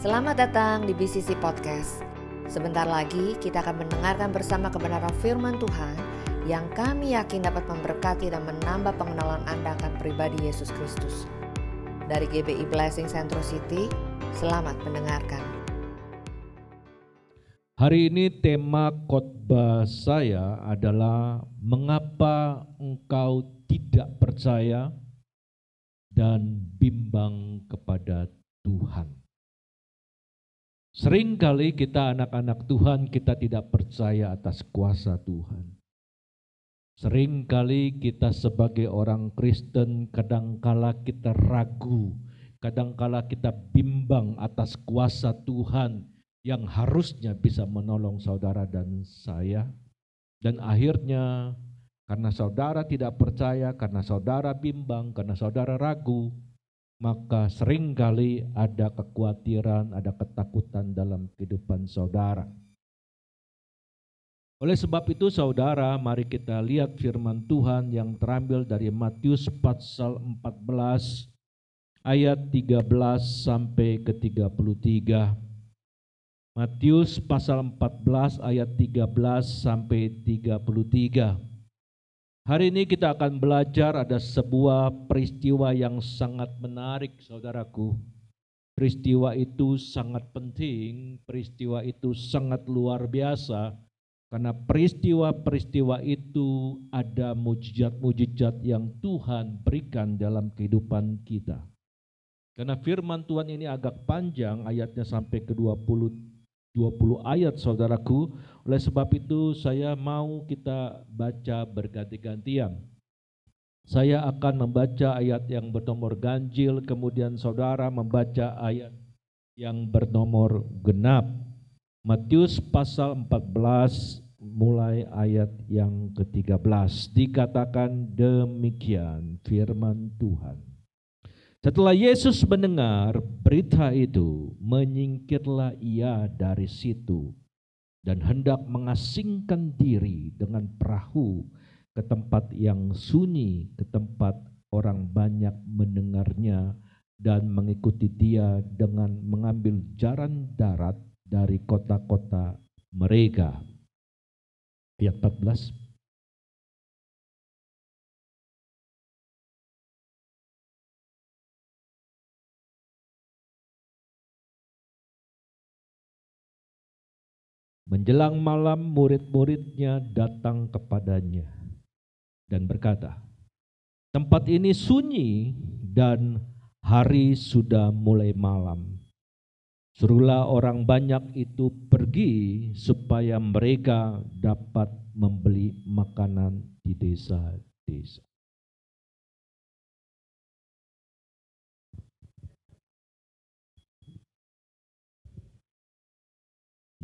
Selamat datang di BCC Podcast. Sebentar lagi kita akan mendengarkan bersama kebenaran firman Tuhan yang kami yakin dapat memberkati dan menambah pengenalan Anda akan pribadi Yesus Kristus. Dari GBI Blessing Central City, selamat mendengarkan. Hari ini tema khotbah saya adalah mengapa engkau tidak percaya dan bimbang kepada Tuhan. Seringkali kita anak-anak Tuhan kita tidak percaya atas kuasa Tuhan. Seringkali kita sebagai orang Kristen kadangkala kita ragu, kadangkala kita bimbang atas kuasa Tuhan yang harusnya bisa menolong saudara dan saya. Dan akhirnya karena saudara tidak percaya, karena saudara bimbang, karena saudara ragu, maka sering kali ada kekhawatiran, ada ketakutan dalam kehidupan saudara. Oleh sebab itu saudara, mari kita lihat firman Tuhan yang terambil dari Matius pasal 14 ayat 13 sampai ke 33. Matius pasal 14 ayat 13 sampai 33. Hari ini kita akan belajar ada sebuah peristiwa yang sangat menarik saudaraku. Peristiwa itu sangat penting, peristiwa itu sangat luar biasa. Karena peristiwa-peristiwa itu ada mujizat-mujizat yang Tuhan berikan dalam kehidupan kita. Karena firman Tuhan ini agak panjang, ayatnya sampai ke 20 20 ayat saudaraku. Oleh sebab itu saya mau kita baca berganti-gantian. Saya akan membaca ayat yang bernomor ganjil, kemudian saudara membaca ayat yang bernomor genap. Matius pasal 14 mulai ayat yang ke-13 dikatakan demikian firman Tuhan. Setelah Yesus mendengar berita itu, menyingkirlah ia dari situ dan hendak mengasingkan diri dengan perahu ke tempat yang sunyi, ke tempat orang banyak mendengarnya dan mengikuti dia dengan mengambil jalan darat dari kota-kota mereka. Ayat 14. Menjelang malam murid-muridnya datang kepadanya dan berkata, Tempat ini sunyi dan hari sudah mulai malam. Suruhlah orang banyak itu pergi supaya mereka dapat membeli makanan di desa-desa.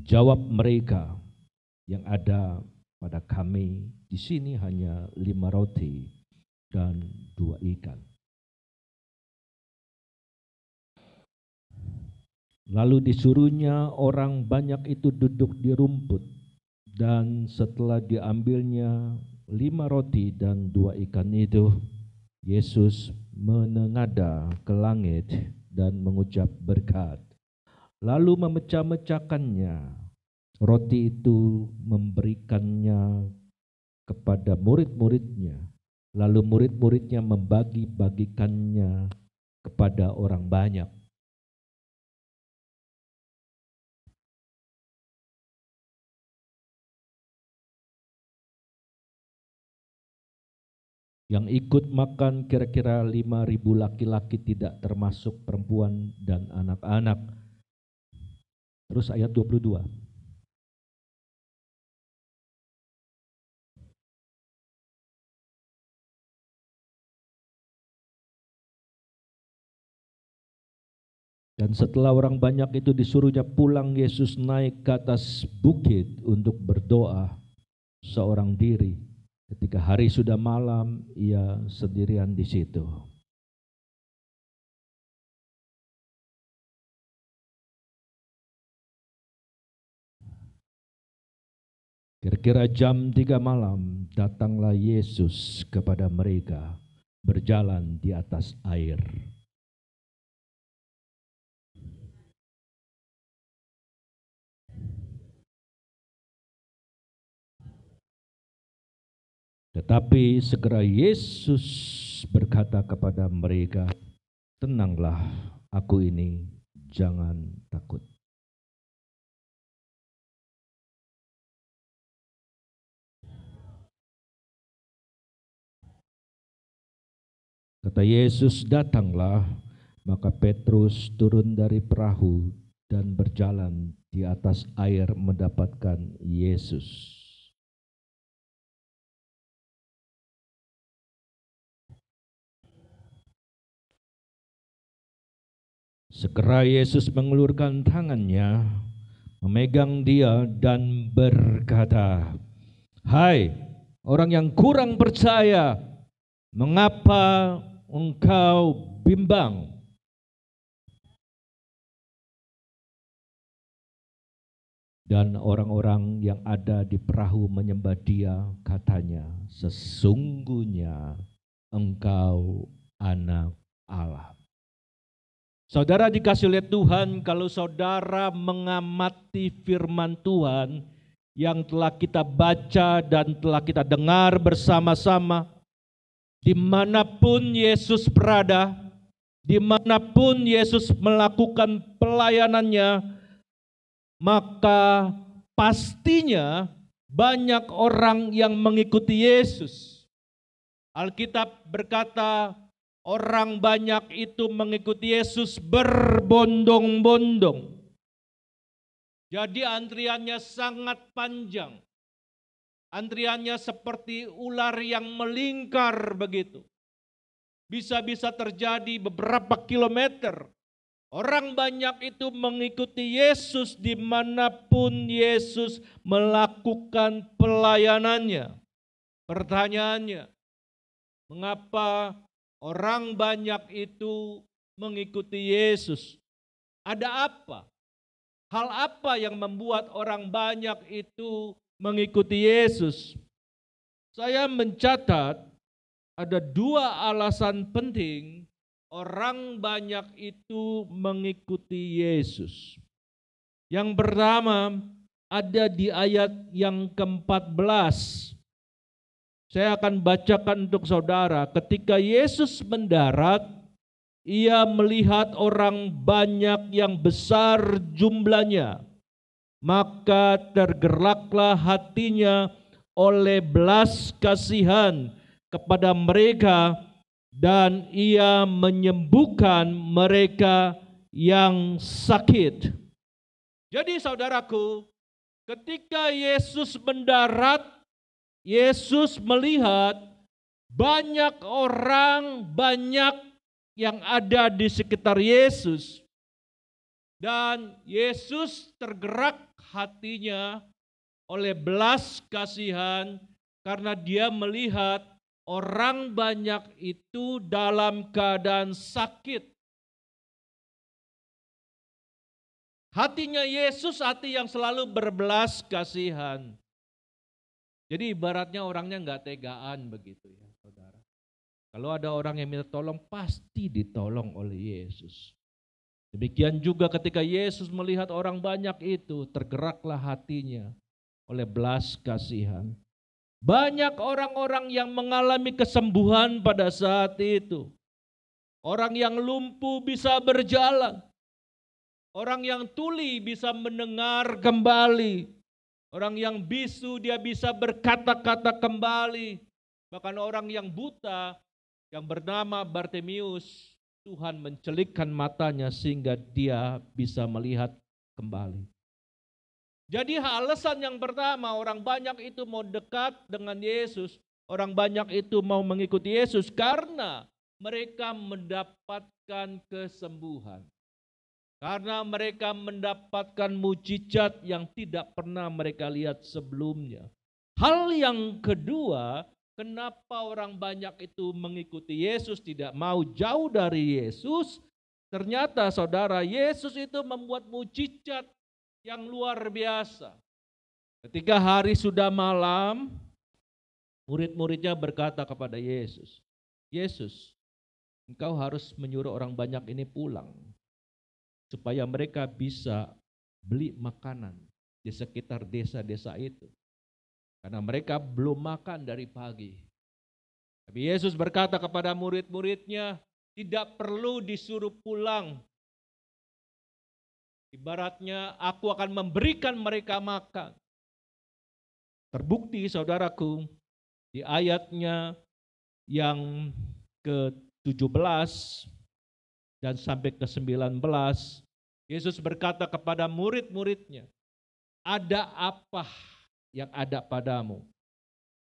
Jawab mereka yang ada pada kami di sini hanya lima roti dan dua ikan. Lalu disuruhnya orang banyak itu duduk di rumput dan setelah diambilnya lima roti dan dua ikan itu, Yesus menengada ke langit dan mengucap berkat lalu memecah-mecahkannya. Roti itu memberikannya kepada murid-muridnya, lalu murid-muridnya membagi-bagikannya kepada orang banyak. Yang ikut makan kira-kira lima ribu laki-laki tidak termasuk perempuan dan anak-anak Terus ayat 22. Dan setelah orang banyak itu disuruhnya pulang, Yesus naik ke atas bukit untuk berdoa seorang diri. Ketika hari sudah malam, ia sendirian di situ. Kira-kira jam tiga malam datanglah Yesus kepada mereka berjalan di atas air. Tetapi segera Yesus berkata kepada mereka, "Tenanglah, aku ini, jangan takut." Kata Yesus, "Datanglah." Maka Petrus turun dari perahu dan berjalan di atas air mendapatkan Yesus. Segera Yesus mengulurkan tangannya, memegang dia dan berkata, "Hai orang yang kurang percaya, mengapa engkau bimbang. Dan orang-orang yang ada di perahu menyembah dia katanya, sesungguhnya engkau anak Allah. Saudara dikasih lihat Tuhan, kalau saudara mengamati firman Tuhan yang telah kita baca dan telah kita dengar bersama-sama, di mana pun Yesus berada, di mana pun Yesus melakukan pelayanannya, maka pastinya banyak orang yang mengikuti Yesus. Alkitab berkata, orang banyak itu mengikuti Yesus berbondong-bondong. Jadi antriannya sangat panjang. Antriannya seperti ular yang melingkar begitu. Bisa-bisa terjadi beberapa kilometer. Orang banyak itu mengikuti Yesus di mana pun Yesus melakukan pelayanannya. Pertanyaannya, mengapa orang banyak itu mengikuti Yesus? Ada apa? Hal apa yang membuat orang banyak itu mengikuti Yesus. Saya mencatat ada dua alasan penting orang banyak itu mengikuti Yesus. Yang pertama ada di ayat yang ke-14. Saya akan bacakan untuk saudara. Ketika Yesus mendarat, ia melihat orang banyak yang besar jumlahnya maka tergeraklah hatinya oleh belas kasihan kepada mereka dan ia menyembuhkan mereka yang sakit. Jadi saudaraku, ketika Yesus mendarat, Yesus melihat banyak orang, banyak yang ada di sekitar Yesus. Dan Yesus tergerak hatinya oleh belas kasihan karena dia melihat orang banyak itu dalam keadaan sakit. Hatinya Yesus hati yang selalu berbelas kasihan. Jadi ibaratnya orangnya nggak tegaan begitu ya saudara. Kalau ada orang yang minta tolong pasti ditolong oleh Yesus. Demikian juga ketika Yesus melihat orang banyak itu, tergeraklah hatinya oleh belas kasihan. Banyak orang-orang yang mengalami kesembuhan pada saat itu. Orang yang lumpuh bisa berjalan. Orang yang tuli bisa mendengar kembali. Orang yang bisu dia bisa berkata-kata kembali. Bahkan orang yang buta yang bernama Bartemius Tuhan mencelikkan matanya sehingga dia bisa melihat kembali. Jadi alasan yang pertama orang banyak itu mau dekat dengan Yesus, orang banyak itu mau mengikuti Yesus karena mereka mendapatkan kesembuhan. Karena mereka mendapatkan mujizat yang tidak pernah mereka lihat sebelumnya. Hal yang kedua, Kenapa orang banyak itu mengikuti Yesus, tidak mau jauh dari Yesus? Ternyata saudara, Yesus itu membuat mujizat yang luar biasa. Ketika hari sudah malam, murid-muridnya berkata kepada Yesus, Yesus, engkau harus menyuruh orang banyak ini pulang. Supaya mereka bisa beli makanan di sekitar desa-desa itu. Karena mereka belum makan dari pagi. Tapi Yesus berkata kepada murid-muridnya, tidak perlu disuruh pulang. Ibaratnya aku akan memberikan mereka makan. Terbukti saudaraku di ayatnya yang ke-17 dan sampai ke-19 Yesus berkata kepada murid-muridnya, "Ada apa yang ada padamu?"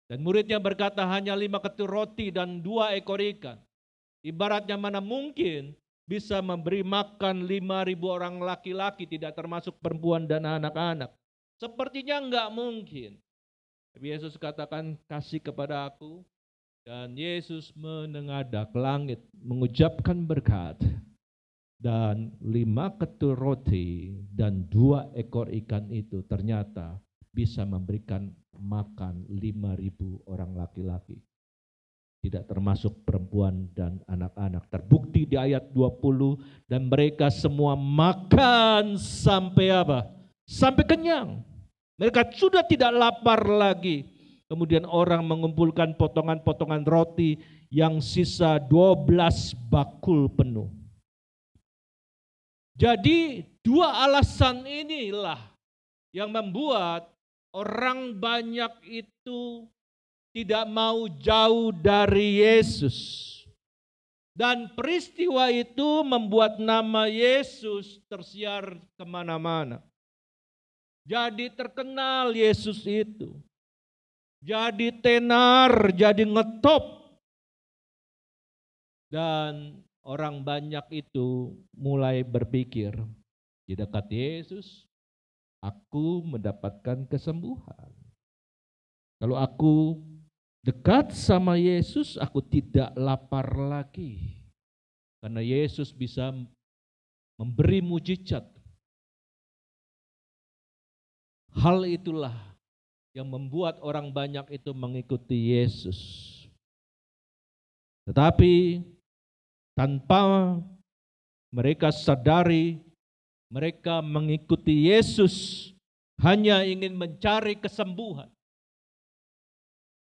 Dan muridnya berkata, "Hanya lima ketur roti dan dua ekor ikan." Ibaratnya mana mungkin bisa memberi makan lima ribu orang laki-laki tidak termasuk perempuan dan anak-anak. Sepertinya enggak mungkin. Tapi Yesus katakan kasih kepada aku dan Yesus menengadak langit mengucapkan berkat dan lima ketur roti dan dua ekor ikan itu ternyata bisa memberikan makan lima ribu orang laki-laki. Tidak termasuk perempuan dan anak-anak. Terbukti di ayat 20 dan mereka semua makan sampai apa? Sampai kenyang. Mereka sudah tidak lapar lagi. Kemudian orang mengumpulkan potongan-potongan roti yang sisa 12 bakul penuh. Jadi dua alasan inilah yang membuat orang banyak itu tidak mau jauh dari Yesus. Dan peristiwa itu membuat nama Yesus tersiar ke mana-mana. Jadi terkenal Yesus itu. Jadi tenar, jadi ngetop. Dan orang banyak itu mulai berpikir, di dekat Yesus, aku mendapatkan kesembuhan. Kalau aku dekat sama Yesus, aku tidak lapar lagi. Karena Yesus bisa memberi mujizat. Hal itulah yang membuat orang banyak itu mengikuti Yesus. Tetapi tanpa mereka sadari mereka mengikuti Yesus hanya ingin mencari kesembuhan.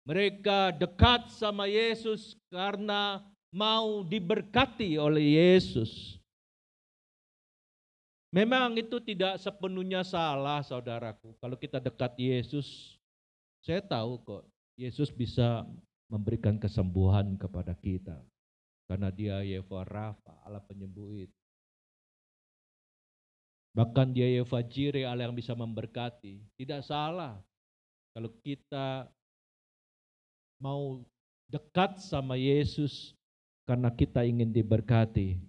Mereka dekat sama Yesus karena mau diberkati oleh Yesus. Memang itu tidak sepenuhnya salah saudaraku. Kalau kita dekat Yesus, saya tahu kok Yesus bisa memberikan kesembuhan kepada kita. Karena dia Yehova Rafa, Allah penyembuh itu. Bahkan dia Jireh, Allah yang bisa memberkati. Tidak salah kalau kita mau dekat sama Yesus karena kita ingin diberkati.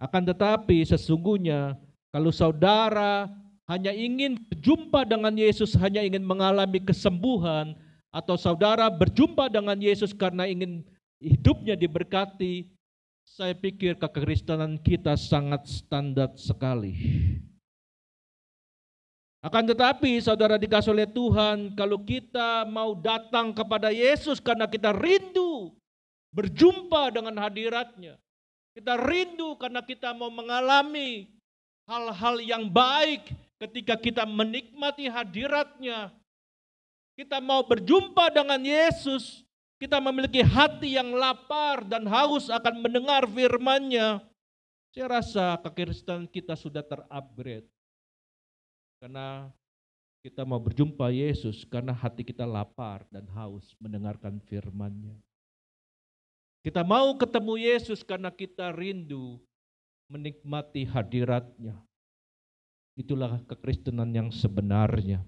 Akan tetapi sesungguhnya kalau saudara hanya ingin berjumpa dengan Yesus, hanya ingin mengalami kesembuhan, atau saudara berjumpa dengan Yesus karena ingin hidupnya diberkati, saya pikir kekristenan kita sangat standar sekali. Akan tetapi saudara dikasih oleh Tuhan, kalau kita mau datang kepada Yesus karena kita rindu berjumpa dengan hadiratnya. Kita rindu karena kita mau mengalami hal-hal yang baik ketika kita menikmati hadiratnya. Kita mau berjumpa dengan Yesus kita memiliki hati yang lapar dan haus akan mendengar firman-Nya, saya rasa kekristenan kita sudah terupgrade. Karena kita mau berjumpa Yesus karena hati kita lapar dan haus mendengarkan firman-Nya. Kita mau ketemu Yesus karena kita rindu menikmati hadiratnya. Itulah kekristenan yang sebenarnya.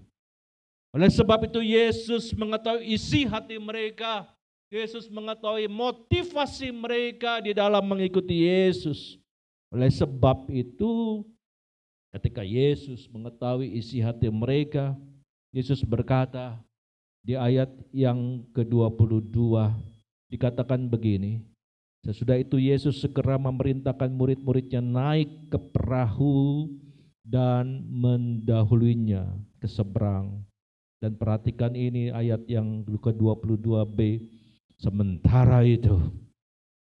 Oleh sebab itu Yesus mengetahui isi hati mereka Yesus mengetahui motivasi mereka di dalam mengikuti Yesus. Oleh sebab itu, ketika Yesus mengetahui isi hati mereka, Yesus berkata di ayat yang ke-22 dikatakan begini, Sesudah itu Yesus segera memerintahkan murid-muridnya naik ke perahu dan mendahulunya ke seberang. Dan perhatikan ini ayat yang ke-22b. Sementara itu,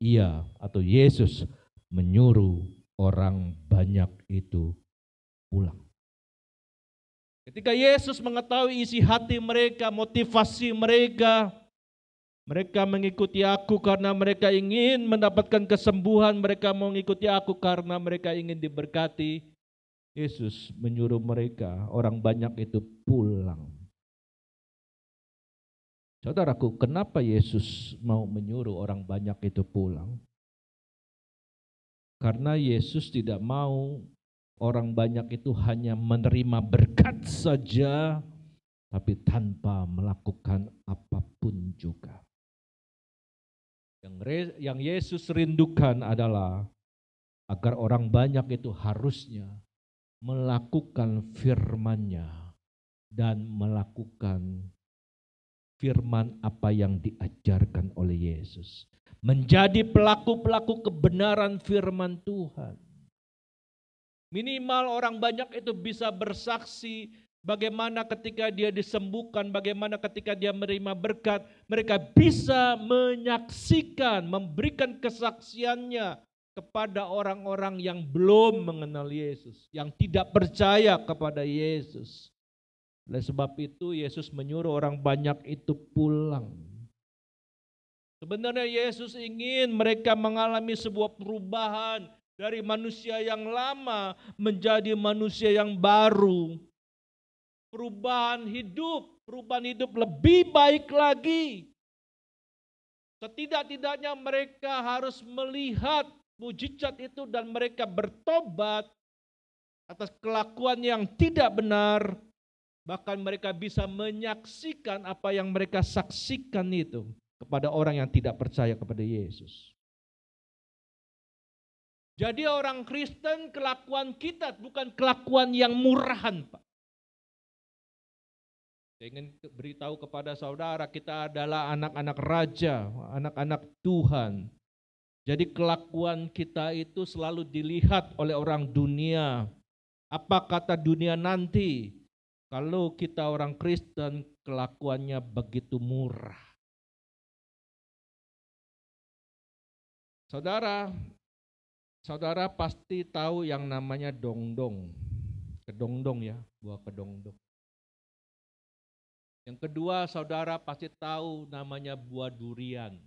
ia atau Yesus menyuruh orang banyak itu pulang. Ketika Yesus mengetahui isi hati mereka, motivasi mereka, Mereka mengikuti aku karena mereka ingin mendapatkan kesembuhan. Mereka mengikuti aku karena mereka ingin diberkati. Yesus menyuruh mereka, orang banyak itu pulang. Saudaraku, kenapa Yesus mau menyuruh orang banyak itu pulang? Karena Yesus tidak mau orang banyak itu hanya menerima berkat saja, tapi tanpa melakukan apa pun juga. Yang, yang Yesus rindukan adalah agar orang banyak itu harusnya melakukan firman-Nya dan melakukan firman apa yang diajarkan oleh Yesus. Menjadi pelaku-pelaku kebenaran firman Tuhan. Minimal orang banyak itu bisa bersaksi Bagaimana ketika dia disembuhkan, bagaimana ketika dia menerima berkat, mereka bisa menyaksikan, memberikan kesaksiannya kepada orang-orang yang belum mengenal Yesus, yang tidak percaya kepada Yesus. Oleh sebab itu Yesus menyuruh orang banyak itu pulang. Sebenarnya Yesus ingin mereka mengalami sebuah perubahan dari manusia yang lama menjadi manusia yang baru perubahan hidup, perubahan hidup lebih baik lagi. Setidak-tidaknya mereka harus melihat mujizat itu dan mereka bertobat atas kelakuan yang tidak benar. Bahkan mereka bisa menyaksikan apa yang mereka saksikan itu kepada orang yang tidak percaya kepada Yesus. Jadi orang Kristen kelakuan kita bukan kelakuan yang murahan Pak. Saya ingin beritahu kepada saudara, kita adalah anak-anak raja, anak-anak Tuhan. Jadi kelakuan kita itu selalu dilihat oleh orang dunia. Apa kata dunia nanti? Kalau kita orang Kristen, kelakuannya begitu murah. Saudara, saudara pasti tahu yang namanya dongdong. Kedongdong ya, buah kedongdong. Yang kedua, saudara pasti tahu namanya buah durian.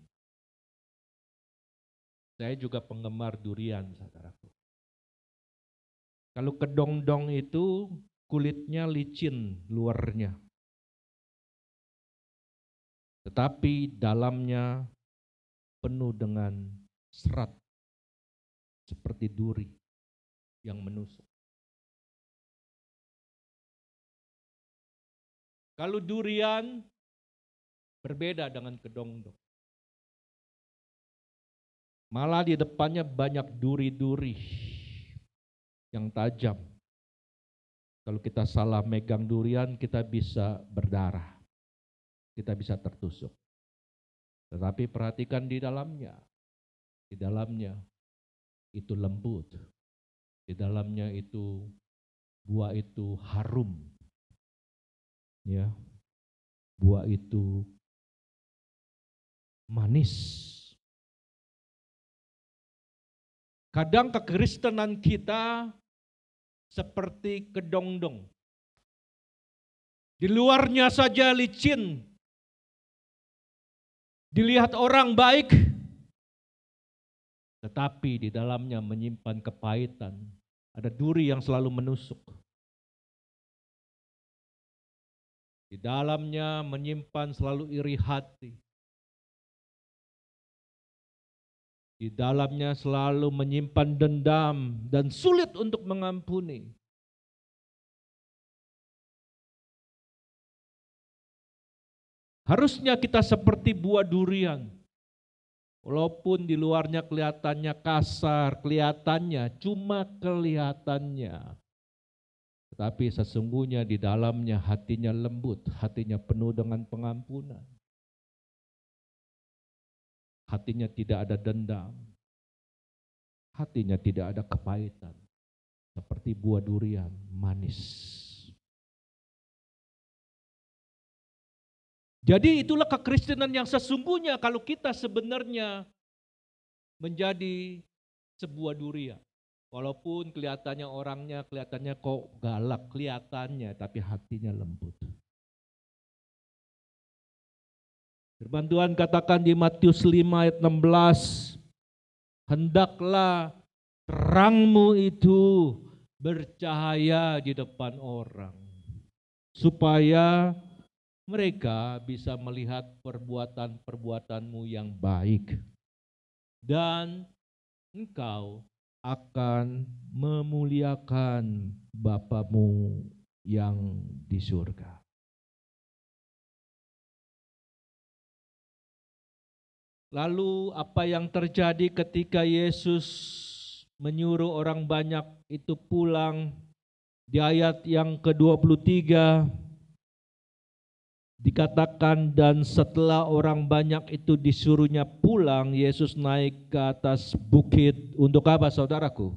Saya juga penggemar durian, saudaraku. Kalau kedongdong itu kulitnya licin luarnya. Tetapi dalamnya penuh dengan serat seperti duri yang menusuk. Kalau durian berbeda dengan kedongdong. Malah di depannya banyak duri-duri yang tajam. Kalau kita salah megang durian, kita bisa berdarah. Kita bisa tertusuk. Tetapi perhatikan di dalamnya. Di dalamnya itu lembut. Di dalamnya itu buah itu harum ya buah itu manis. Kadang kekristenan kita seperti kedongdong. Di luarnya saja licin. Dilihat orang baik, tetapi di dalamnya menyimpan kepahitan. Ada duri yang selalu menusuk. Di dalamnya menyimpan selalu iri hati. Di dalamnya selalu menyimpan dendam dan sulit untuk mengampuni. Harusnya kita seperti buah durian. Walaupun di luarnya kelihatannya kasar, kelihatannya cuma kelihatannya. Tetapi sesungguhnya di dalamnya hatinya lembut, hatinya penuh dengan pengampunan. Hatinya tidak ada dendam. Hatinya tidak ada kepahitan. Seperti buah durian manis. Jadi itulah kekristenan yang sesungguhnya kalau kita sebenarnya menjadi sebuah durian. Walaupun kelihatannya orangnya, kelihatannya kok galak, kelihatannya, tapi hatinya lembut. Firman Tuhan katakan di Matius 5 ayat 16, hendaklah terangmu itu bercahaya di depan orang, supaya mereka bisa melihat perbuatan-perbuatanmu yang baik, dan engkau akan memuliakan Bapamu yang di surga. Lalu apa yang terjadi ketika Yesus menyuruh orang banyak itu pulang di ayat yang ke-23 dikatakan dan setelah orang banyak itu disuruhnya pulang Yesus naik ke atas bukit untuk apa saudaraku?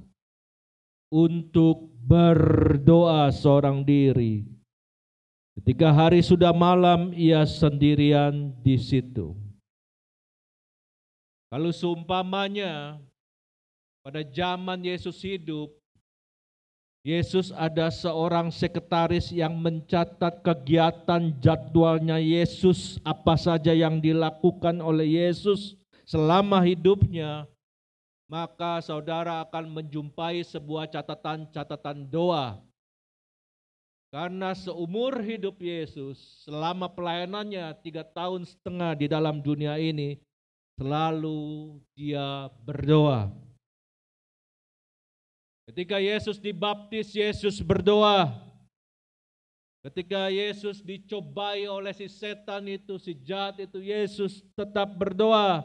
Untuk berdoa seorang diri. Ketika hari sudah malam ia sendirian di situ. Kalau seumpamanya pada zaman Yesus hidup, Yesus ada seorang sekretaris yang mencatat kegiatan jadwalnya Yesus, apa saja yang dilakukan oleh Yesus selama hidupnya, maka saudara akan menjumpai sebuah catatan-catatan doa. Karena seumur hidup Yesus, selama pelayanannya tiga tahun setengah di dalam dunia ini, Selalu dia berdoa. Ketika Yesus dibaptis, Yesus berdoa. Ketika Yesus dicobai oleh si setan itu, si jahat itu, Yesus tetap berdoa.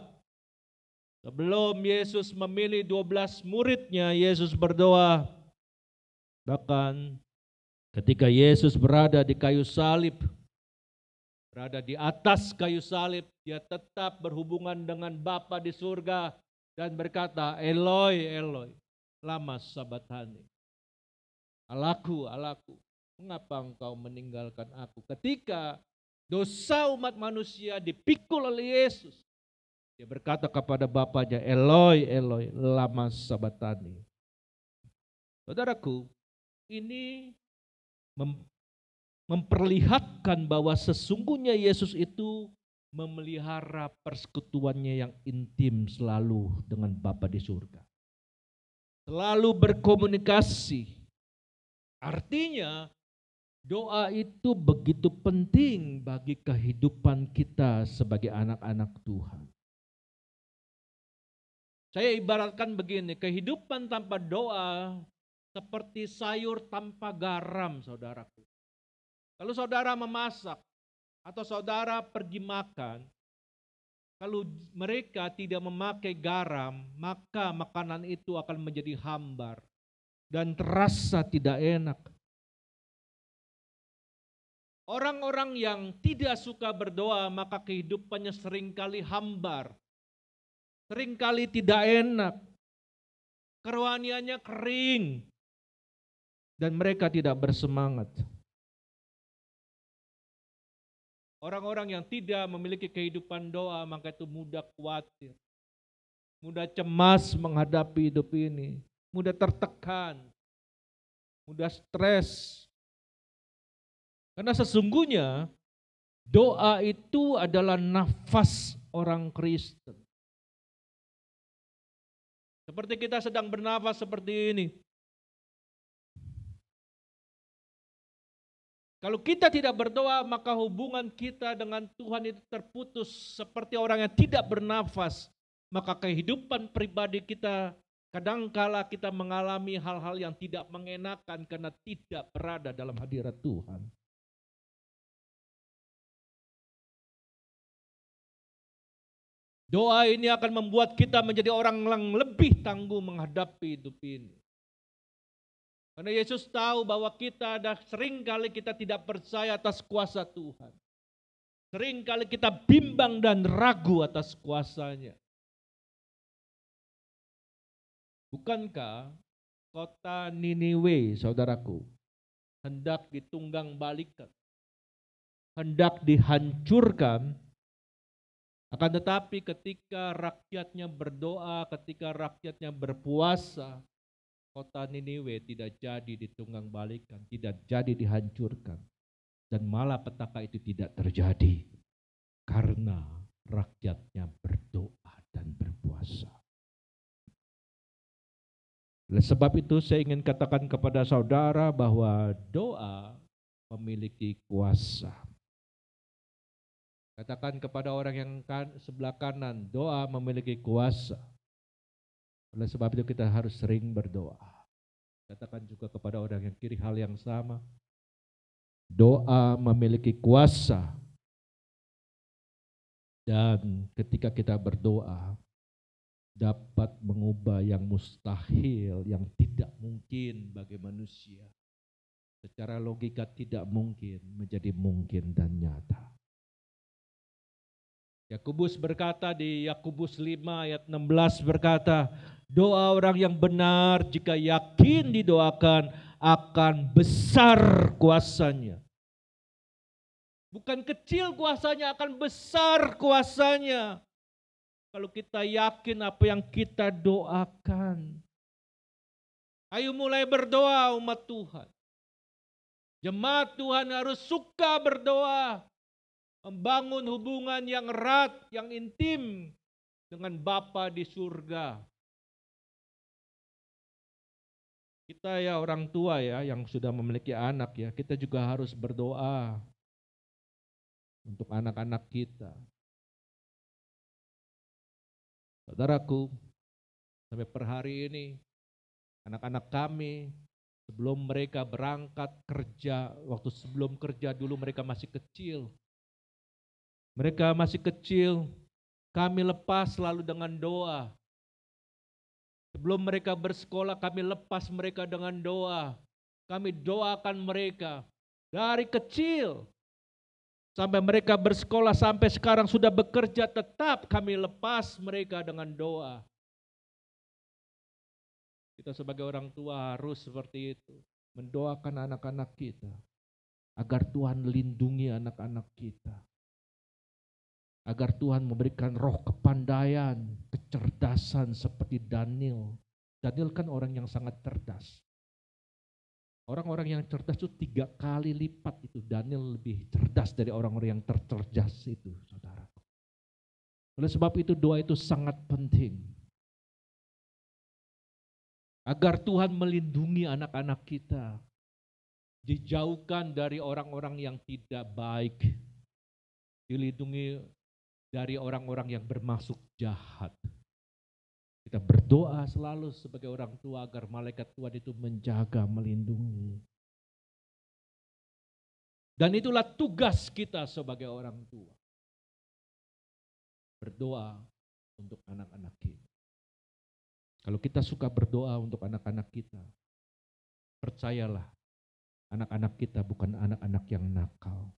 Sebelum Yesus memilih 12 muridnya, Yesus berdoa. Bahkan ketika Yesus berada di kayu salib, berada di atas kayu salib, dia tetap berhubungan dengan Bapa di surga dan berkata, Eloi, Eloi, lama sabatani. Alaku, alaku, mengapa engkau meninggalkan aku? Ketika dosa umat manusia dipikul oleh Yesus, dia berkata kepada Bapaknya, Eloi, Eloi, lama sabatani. Saudaraku, ini memperlihatkan bahwa sesungguhnya Yesus itu memelihara persekutuannya yang intim selalu dengan Bapa di surga. Selalu berkomunikasi. Artinya doa itu begitu penting bagi kehidupan kita sebagai anak-anak Tuhan. Saya ibaratkan begini, kehidupan tanpa doa seperti sayur tanpa garam, saudaraku. Kalau saudara memasak atau saudara pergi makan, kalau mereka tidak memakai garam, maka makanan itu akan menjadi hambar dan terasa tidak enak. Orang-orang yang tidak suka berdoa, maka kehidupannya sering kali hambar. Seringkali tidak enak. Kerohaniannya kering. Dan mereka tidak bersemangat. Orang-orang yang tidak memiliki kehidupan doa, maka itu mudah khawatir. Mudah cemas menghadapi hidup ini. Mudah tertekan. Mudah stres. Karena sesungguhnya doa itu adalah nafas orang Kristen. Seperti kita sedang bernafas seperti ini. Kalau kita tidak berdoa, maka hubungan kita dengan Tuhan itu terputus seperti orang yang tidak bernafas. Maka kehidupan pribadi kita kadangkala kita mengalami hal-hal yang tidak mengenakan karena tidak berada dalam hadirat Tuhan. Doa ini akan membuat kita menjadi orang yang lebih tangguh menghadapi hidup ini. Karena Yesus tahu bahwa kita ada sering kali kita tidak percaya atas kuasa Tuhan. Sering kali kita bimbang dan ragu atas kuasanya. Bukankah kota Niniwe, saudaraku, hendak ditunggang balikan, hendak dihancurkan, akan tetapi ketika rakyatnya berdoa, ketika rakyatnya berpuasa, kota Niniwe tidak jadi ditunggang balikan, tidak jadi dihancurkan. Dan malah petaka itu tidak terjadi. Karena rakyatnya berdoa dan berpuasa. Oleh sebab itu saya ingin katakan kepada saudara bahwa doa memiliki kuasa. Katakan kepada orang yang kan, sebelah kanan, doa memiliki kuasa. Oleh sebab itu kita harus sering berdoa. Katakan juga kepada orang yang kiri hal yang sama. Doa memiliki kuasa. Dan ketika kita berdoa, dapat mengubah yang mustahil, yang tidak mungkin bagi manusia. Secara logika tidak mungkin menjadi mungkin dan nyata. Yakubus berkata di Yakubus 5 ayat 16 berkata, doa orang yang benar jika yakin didoakan akan besar kuasanya. Bukan kecil kuasanya, akan besar kuasanya. Kalau kita yakin apa yang kita doakan. Ayo mulai berdoa umat Tuhan. Jemaat Tuhan harus suka berdoa. Membangun hubungan yang erat, yang intim dengan Bapa di surga. Kita ya orang tua ya yang sudah memiliki anak ya, kita juga harus berdoa untuk anak-anak kita. Saudaraku, sampai per hari ini anak-anak kami sebelum mereka berangkat kerja, waktu sebelum kerja dulu mereka masih kecil. Mereka masih kecil, kami lepas selalu dengan doa. Sebelum mereka bersekolah, kami lepas mereka dengan doa. Kami doakan mereka dari kecil Sampai mereka bersekolah sampai sekarang sudah bekerja tetap kami lepas mereka dengan doa. Kita sebagai orang tua harus seperti itu. Mendoakan anak-anak kita. Agar Tuhan lindungi anak-anak kita. Agar Tuhan memberikan roh kepandaian, kecerdasan seperti Daniel. Daniel kan orang yang sangat cerdas. Orang-orang yang cerdas itu tiga kali lipat itu. Daniel lebih cerdas dari orang-orang yang tercerdas itu, saudara. Oleh sebab itu doa itu sangat penting. Agar Tuhan melindungi anak-anak kita. Dijauhkan dari orang-orang yang tidak baik. Dilindungi dari orang-orang yang bermasuk jahat. Kita berdoa selalu sebagai orang tua agar malaikat Tuhan itu menjaga, melindungi. Dan itulah tugas kita sebagai orang tua. Berdoa untuk anak-anak kita. Kalau kita suka berdoa untuk anak-anak kita, percayalah anak-anak kita bukan anak-anak yang nakal.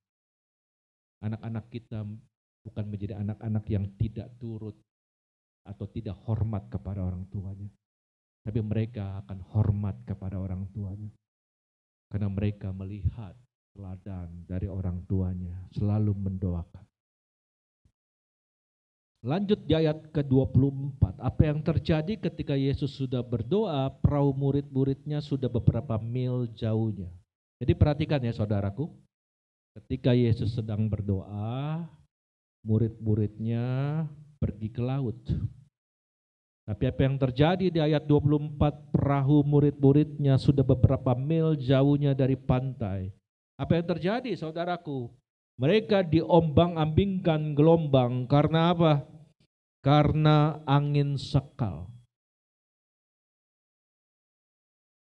Anak-anak kita bukan menjadi anak-anak yang tidak turut atau tidak hormat kepada orang tuanya. Tapi mereka akan hormat kepada orang tuanya. Karena mereka melihat teladan dari orang tuanya, selalu mendoakan. Lanjut di ayat ke-24. Apa yang terjadi ketika Yesus sudah berdoa, perahu murid-muridnya sudah beberapa mil jauhnya. Jadi perhatikan ya saudaraku. Ketika Yesus sedang berdoa, murid-muridnya pergi ke laut. Tapi apa yang terjadi di ayat 24, perahu murid-muridnya sudah beberapa mil jauhnya dari pantai. Apa yang terjadi saudaraku? Mereka diombang-ambingkan gelombang karena apa? Karena angin sekal.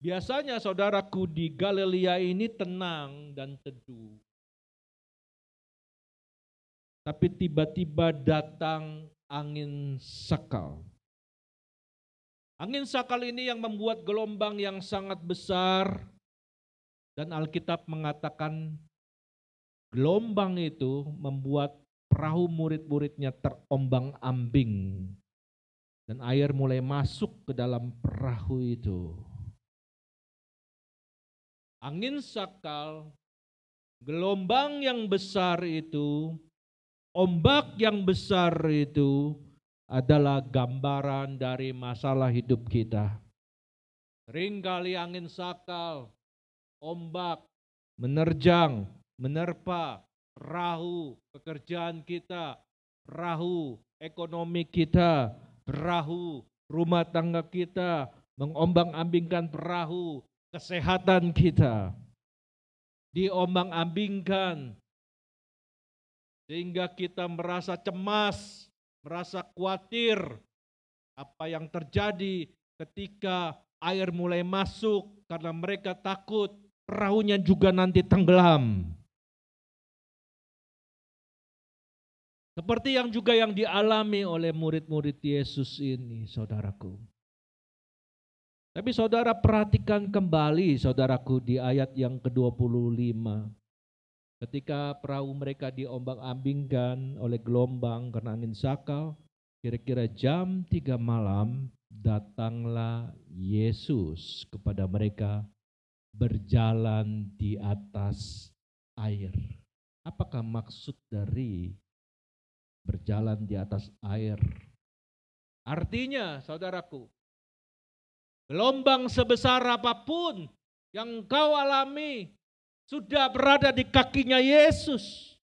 Biasanya saudaraku di Galilea ini tenang dan teduh. Tapi tiba-tiba datang angin sakal. Angin sakal ini yang membuat gelombang yang sangat besar dan Alkitab mengatakan gelombang itu membuat perahu murid-muridnya terombang-ambing dan air mulai masuk ke dalam perahu itu. Angin sakal, gelombang yang besar itu ombak yang besar itu adalah gambaran dari masalah hidup kita. Seringkali angin sakal, ombak, menerjang, menerpa, perahu, pekerjaan kita, perahu ekonomi kita, perahu rumah tangga kita, mengombang-ambingkan perahu kesehatan kita. Diombang-ambingkan sehingga kita merasa cemas, merasa khawatir apa yang terjadi ketika air mulai masuk karena mereka takut perahunya juga nanti tenggelam. Seperti yang juga yang dialami oleh murid-murid Yesus ini, saudaraku. Tapi saudara perhatikan kembali, saudaraku, di ayat yang ke-25. Ketika perahu mereka diombang-ambingkan oleh gelombang karena angin sakal, kira-kira jam 3 malam datanglah Yesus kepada mereka berjalan di atas air. Apakah maksud dari berjalan di atas air. Artinya, saudaraku, gelombang sebesar apa pun yang kau alami sudah berada di kakinya Yesus.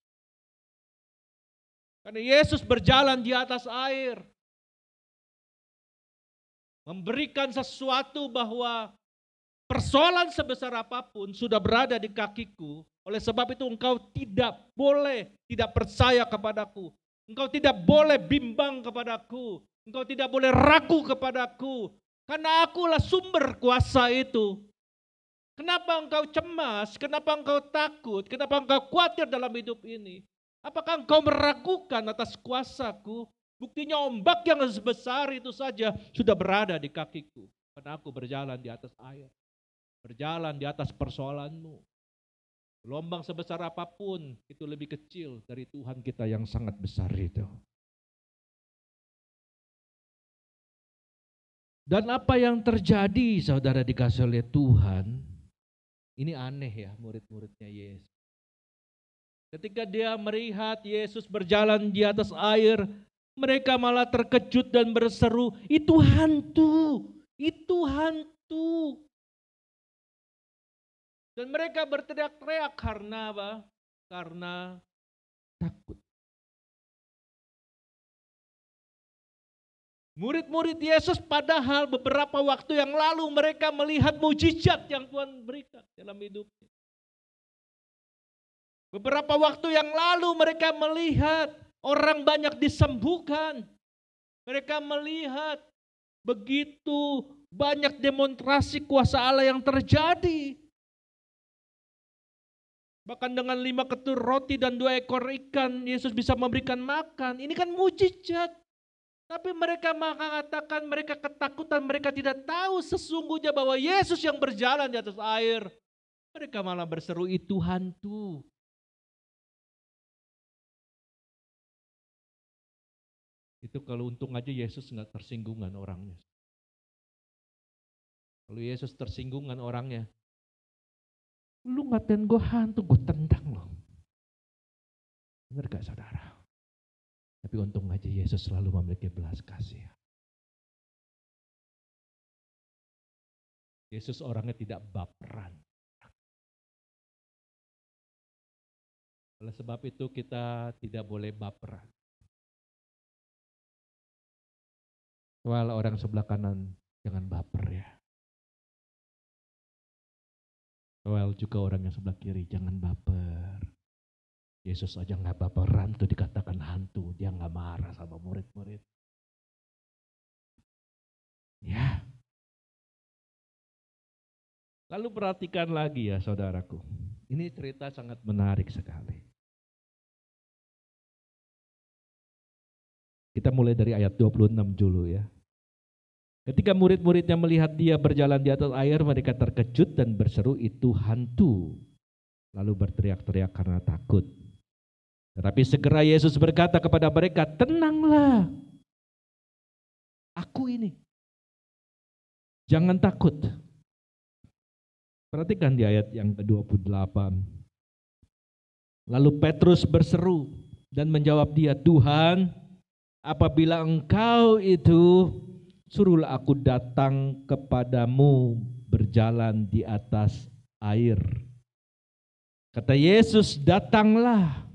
Karena Yesus berjalan di atas air. Memberikan sesuatu bahwa persoalan sebesar apa pun sudah berada di kakiku. Oleh sebab itu engkau tidak boleh tidak percaya kepadaku. Engkau tidak boleh bimbang kepadaku. Engkau tidak boleh ragu kepadaku. Karena akulah sumber kuasa itu. Kenapa engkau cemas? Kenapa engkau takut? Kenapa engkau khawatir dalam hidup ini? Apakah engkau meragukan atas kuasaku? Buktinya ombak yang sebesar itu saja sudah berada di kakiku. Karena aku berjalan di atas air. Berjalan di atas persoalanmu. Gelombang sebesar apa pun itu lebih kecil dari Tuhan kita yang sangat besar itu. Dan apa yang terjadi saudara dikasih oleh Tuhan, ini aneh ya murid-muridnya Yesus. Ketika dia melihat Yesus berjalan di atas air, mereka malah terkejut dan berseru, itu hantu, itu hantu. Dan mereka berteriak-teriak karena apa? Karena takut. Murid-murid Yesus padahal beberapa waktu yang lalu mereka melihat mujizat yang Tuhan berikan dalam hidupnya. Beberapa waktu yang lalu mereka melihat orang banyak disembuhkan. Mereka melihat begitu banyak demonstrasi kuasa Allah yang terjadi. Bahkan dengan lima ketur roti dan dua ekor ikan, Yesus bisa memberikan makan. Ini kan mujizat. Tapi mereka mengatakan mereka ketakutan, mereka tidak tahu sesungguhnya bahwa Yesus yang berjalan di atas air. Mereka malah berseru itu hantu. Itu kalau untung aja Yesus nggak tersinggungan orangnya. Kalau Yesus tersinggungan orangnya, Lu ngatain gue hantu, gue tendang lo. Benar gak saudara? Tapi untung aja Yesus selalu memiliki belas kasih. Yesus orangnya tidak baperan. Oleh sebab itu kita tidak boleh baperan. Soal orang sebelah kanan jangan baper ya. Well juga orang yang sebelah kiri, jangan baper. Yesus aja nggak baperan tuh dikatakan hantu, dia nggak marah sama murid-murid. Ya. Lalu perhatikan lagi ya saudaraku. Ini cerita sangat menarik sekali. Kita mulai dari ayat 26 dulu ya. Ketika murid-muridnya melihat dia berjalan di atas air, mereka terkejut dan berseru itu hantu. Lalu berteriak-teriak karena takut. Tetapi segera Yesus berkata kepada mereka, tenanglah. Aku ini. Jangan takut. Perhatikan di ayat yang ke-28. Lalu Petrus berseru dan menjawab dia, Tuhan, apabila engkau itu suruhlah aku datang kepadamu berjalan di atas air. Kata Yesus, datanglah.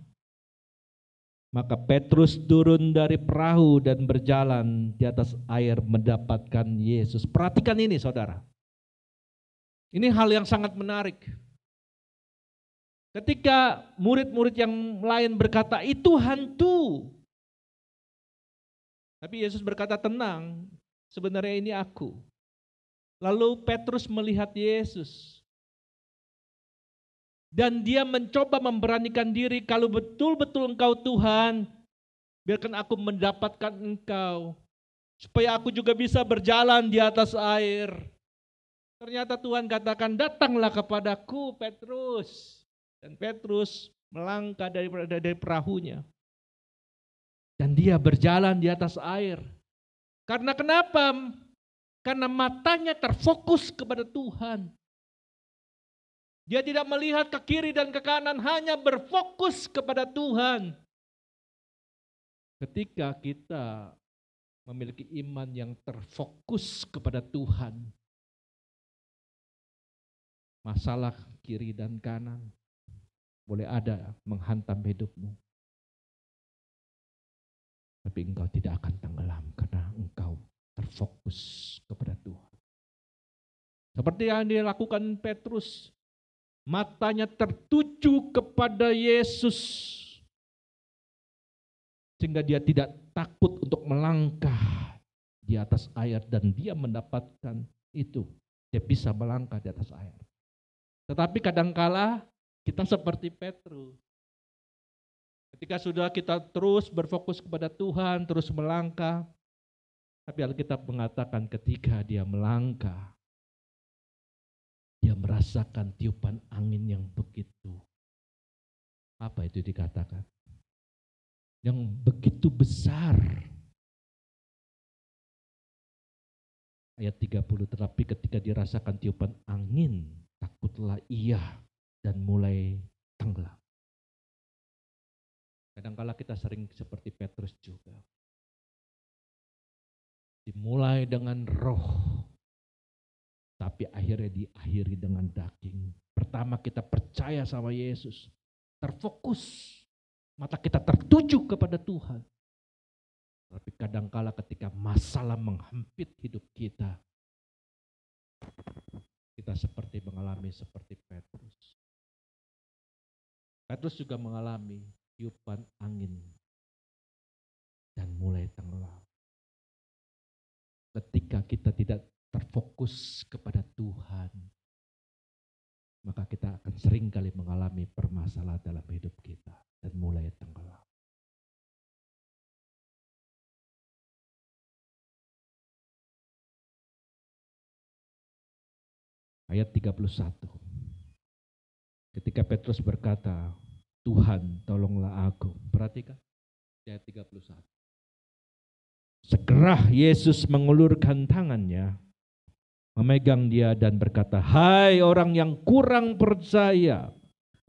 Maka Petrus turun dari perahu dan berjalan di atas air mendapatkan Yesus. Perhatikan ini saudara. Ini hal yang sangat menarik. Ketika murid-murid yang lain berkata, itu hantu. Tapi Yesus berkata, tenang, sebenarnya ini aku. Lalu Petrus melihat Yesus. Dan dia mencoba memberanikan diri, kalau betul-betul engkau Tuhan, biarkan aku mendapatkan engkau. Supaya aku juga bisa berjalan di atas air. Ternyata Tuhan katakan, datanglah kepadaku Petrus. Dan Petrus melangkah dari, dari perahunya. Dan dia berjalan di atas air. Karena kenapa? Karena matanya terfokus kepada Tuhan. Dia tidak melihat ke kiri dan ke kanan, hanya berfokus kepada Tuhan. Ketika kita memiliki iman yang terfokus kepada Tuhan, masalah kiri dan kanan boleh ada menghantam hidupmu. Tapi engkau tidak akan tenggelam karena engkau terfokus kepada Tuhan. Seperti yang dilakukan Petrus, matanya tertuju kepada Yesus. Sehingga dia tidak takut untuk melangkah di atas air dan dia mendapatkan itu. Dia bisa melangkah di atas air. Tetapi kadangkala kita seperti Petrus. Ketika sudah kita terus berfokus kepada Tuhan, terus melangkah, tapi Alkitab mengatakan ketika dia melangkah, dia merasakan tiupan angin yang begitu. Apa itu dikatakan? Yang begitu besar. Ayat 30, tetapi ketika dirasakan tiupan angin, takutlah ia dan mulai tenggelam. Kadangkala kita sering seperti Petrus juga. Dimulai dengan roh, tapi akhirnya diakhiri dengan daging. Pertama kita percaya sama Yesus, terfokus, mata kita tertuju kepada Tuhan. Tapi kadangkala ketika masalah menghampit hidup kita, kita seperti mengalami seperti Petrus. Petrus juga mengalami tiupan angin dan mulai tenggelam. Ketika kita tidak terfokus kepada Tuhan, maka kita akan sering kali mengalami permasalahan dalam hidup kita dan mulai tenggelam. Ayat 31. Ketika Petrus berkata, Tuhan tolonglah aku. Perhatikan ayat 31. Segera Yesus mengulurkan tangannya, memegang dia dan berkata, Hai orang yang kurang percaya,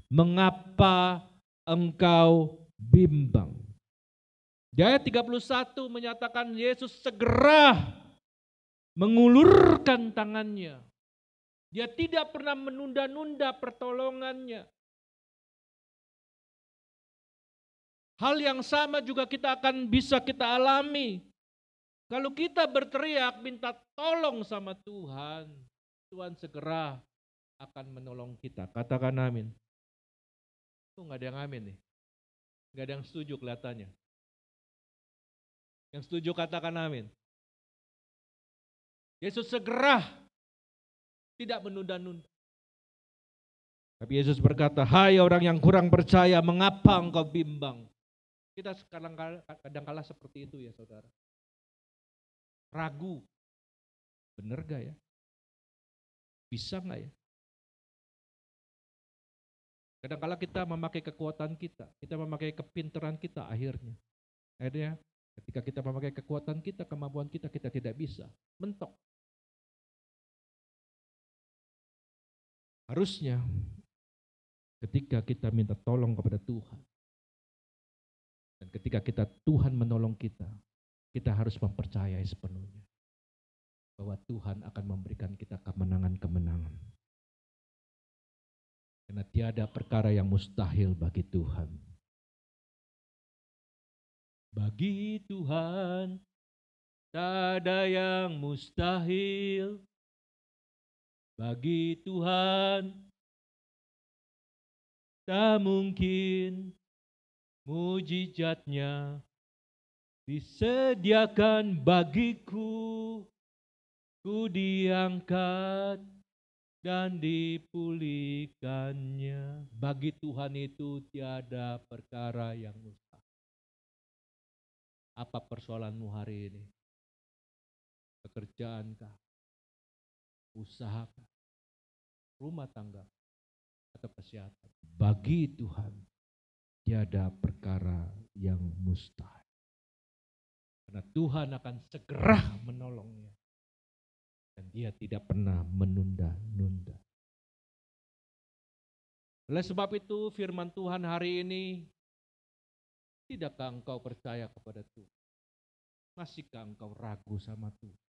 mengapa engkau bimbang? Di ayat 31 menyatakan Yesus segera mengulurkan tangannya. Dia tidak pernah menunda-nunda pertolongannya. Hal yang sama juga kita akan bisa kita alami. Kalau kita berteriak minta tolong sama Tuhan, Tuhan segera akan menolong kita. Katakan amin. Kok nggak ada yang amin nih? Nggak ada yang setuju kelihatannya. Yang setuju katakan amin. Yesus segera tidak menunda-nunda. Tapi Yesus berkata, hai orang yang kurang percaya, mengapa engkau bimbang? Kita kadang kadang seperti itu ya saudara. Ragu. Bener gak ya? Bisa gak ya? Kadang-kala kita memakai kekuatan kita, kita memakai kepintaran kita akhirnya. Akhirnya ketika kita memakai kekuatan kita, kemampuan kita, kita tidak bisa. Mentok. Harusnya ketika kita minta tolong kepada Tuhan, dan ketika kita Tuhan menolong kita, kita harus mempercayai sepenuhnya bahwa Tuhan akan memberikan kita kemenangan-kemenangan. Karena tiada perkara yang mustahil bagi Tuhan. Bagi Tuhan tak ada yang mustahil. Bagi Tuhan tak mungkin mujizatnya disediakan bagiku. Ku diangkat dan dipulihkannya. Bagi Tuhan itu tiada perkara yang mustahil. Apa persoalanmu hari ini? Pekerjaankah? Usahakah? Rumah tangga? Atau kesehatan? Bagi Tuhan tiada perkara yang mustahil. Karena Tuhan akan segera menolongnya dan dia tidak pernah menunda-nunda. Oleh sebab itu firman Tuhan hari ini, tidakkah engkau percaya kepada Tuhan? Masihkah engkau ragu sama Tuhan?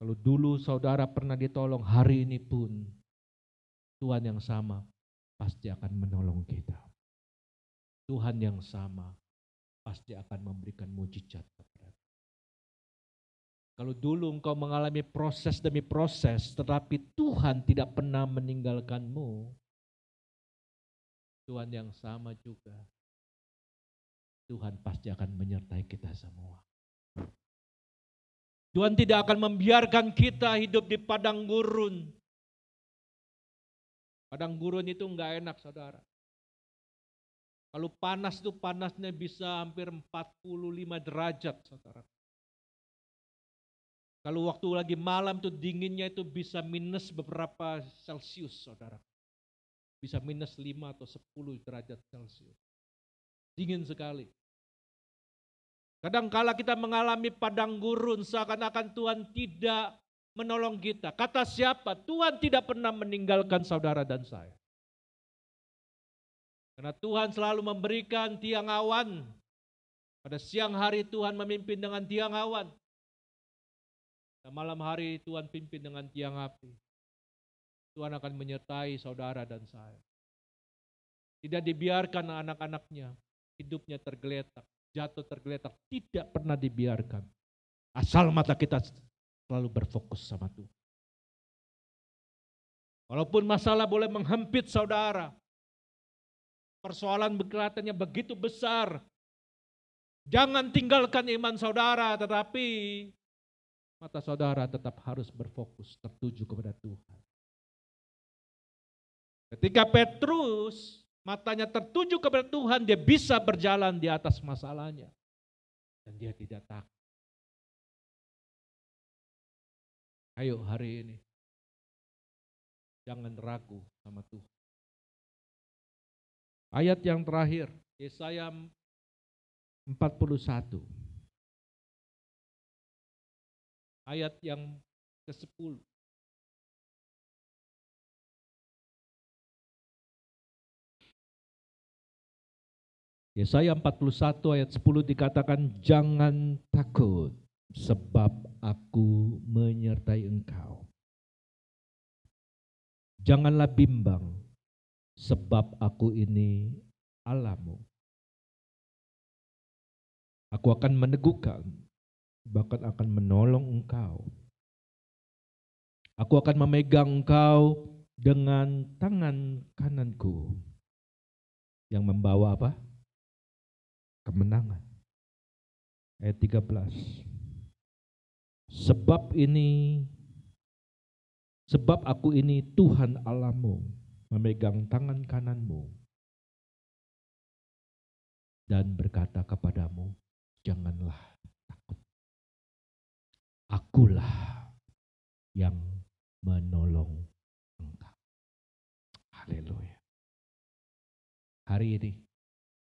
Kalau dulu saudara pernah ditolong, hari ini pun Tuhan yang sama pasti akan menolong kita. Tuhan yang sama pasti akan memberikan mujizat kepada kalau dulu engkau mengalami proses demi proses, tetapi Tuhan tidak pernah meninggalkanmu, Tuhan yang sama juga. Tuhan pasti akan menyertai kita semua. Tuhan tidak akan membiarkan kita hidup di padang gurun. Padang gurun itu enggak enak saudara. Kalau panas itu panasnya bisa hampir 45 derajat saudara. Kalau waktu lagi malam tuh dinginnya itu bisa minus beberapa Celcius, saudara. Bisa minus 5 atau 10 derajat Celcius. Dingin sekali. Kadang kala kita mengalami padang gurun seakan-akan Tuhan tidak menolong kita. Kata siapa? Tuhan tidak pernah meninggalkan saudara dan saya. Karena Tuhan selalu memberikan tiang awan. Pada siang hari Tuhan memimpin dengan tiang awan. Dan malam hari Tuhan pimpin dengan tiang api. Tuhan akan menyertai saudara dan saya. Tidak dibiarkan anak-anaknya hidupnya tergeletak, jatuh tergeletak. Tidak pernah dibiarkan. Asal mata kita selalu berfokus sama Tuhan. Walaupun masalah boleh menghempit saudara, persoalan kelihatannya begitu besar. Jangan tinggalkan iman saudara, tetapi mata saudara tetap harus berfokus tertuju kepada Tuhan. Ketika Petrus matanya tertuju kepada Tuhan, dia bisa berjalan di atas masalahnya. Dan dia tidak takut. Ayo hari ini, jangan ragu sama Tuhan. Ayat yang terakhir, Yesaya 41 ayat yang ke-10. Yesaya 41 ayat 10 dikatakan jangan takut sebab aku menyertai engkau. Janganlah bimbang sebab aku ini Allahmu. Aku akan meneguhkan bahkan akan menolong engkau. Aku akan memegang engkau dengan tangan kananku yang membawa apa? Kemenangan. Ayat 13. Sebab ini sebab aku ini Tuhan Allahmu memegang tangan kananmu dan berkata kepadamu janganlah akulah yang menolong engkau. Haleluya. Hari ini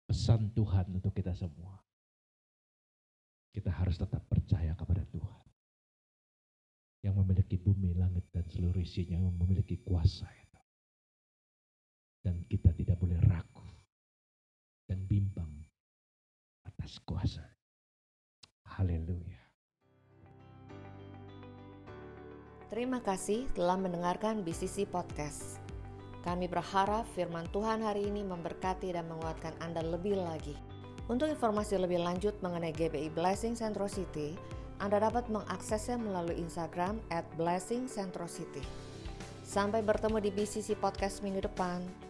pesan Tuhan untuk kita semua. Kita harus tetap percaya kepada Tuhan. Yang memiliki bumi, langit, dan seluruh isinya, yang memiliki kuasa itu. Dan kita tidak boleh ragu dan bimbang atas kuasa. Haleluya. Terima kasih telah mendengarkan BCC Podcast. Kami berharap firman Tuhan hari ini memberkati dan menguatkan Anda lebih lagi. Untuk informasi lebih lanjut mengenai GBI Blessing Centro City, Anda dapat mengaksesnya melalui Instagram at Blessing. Sampai bertemu di BCC Podcast minggu depan.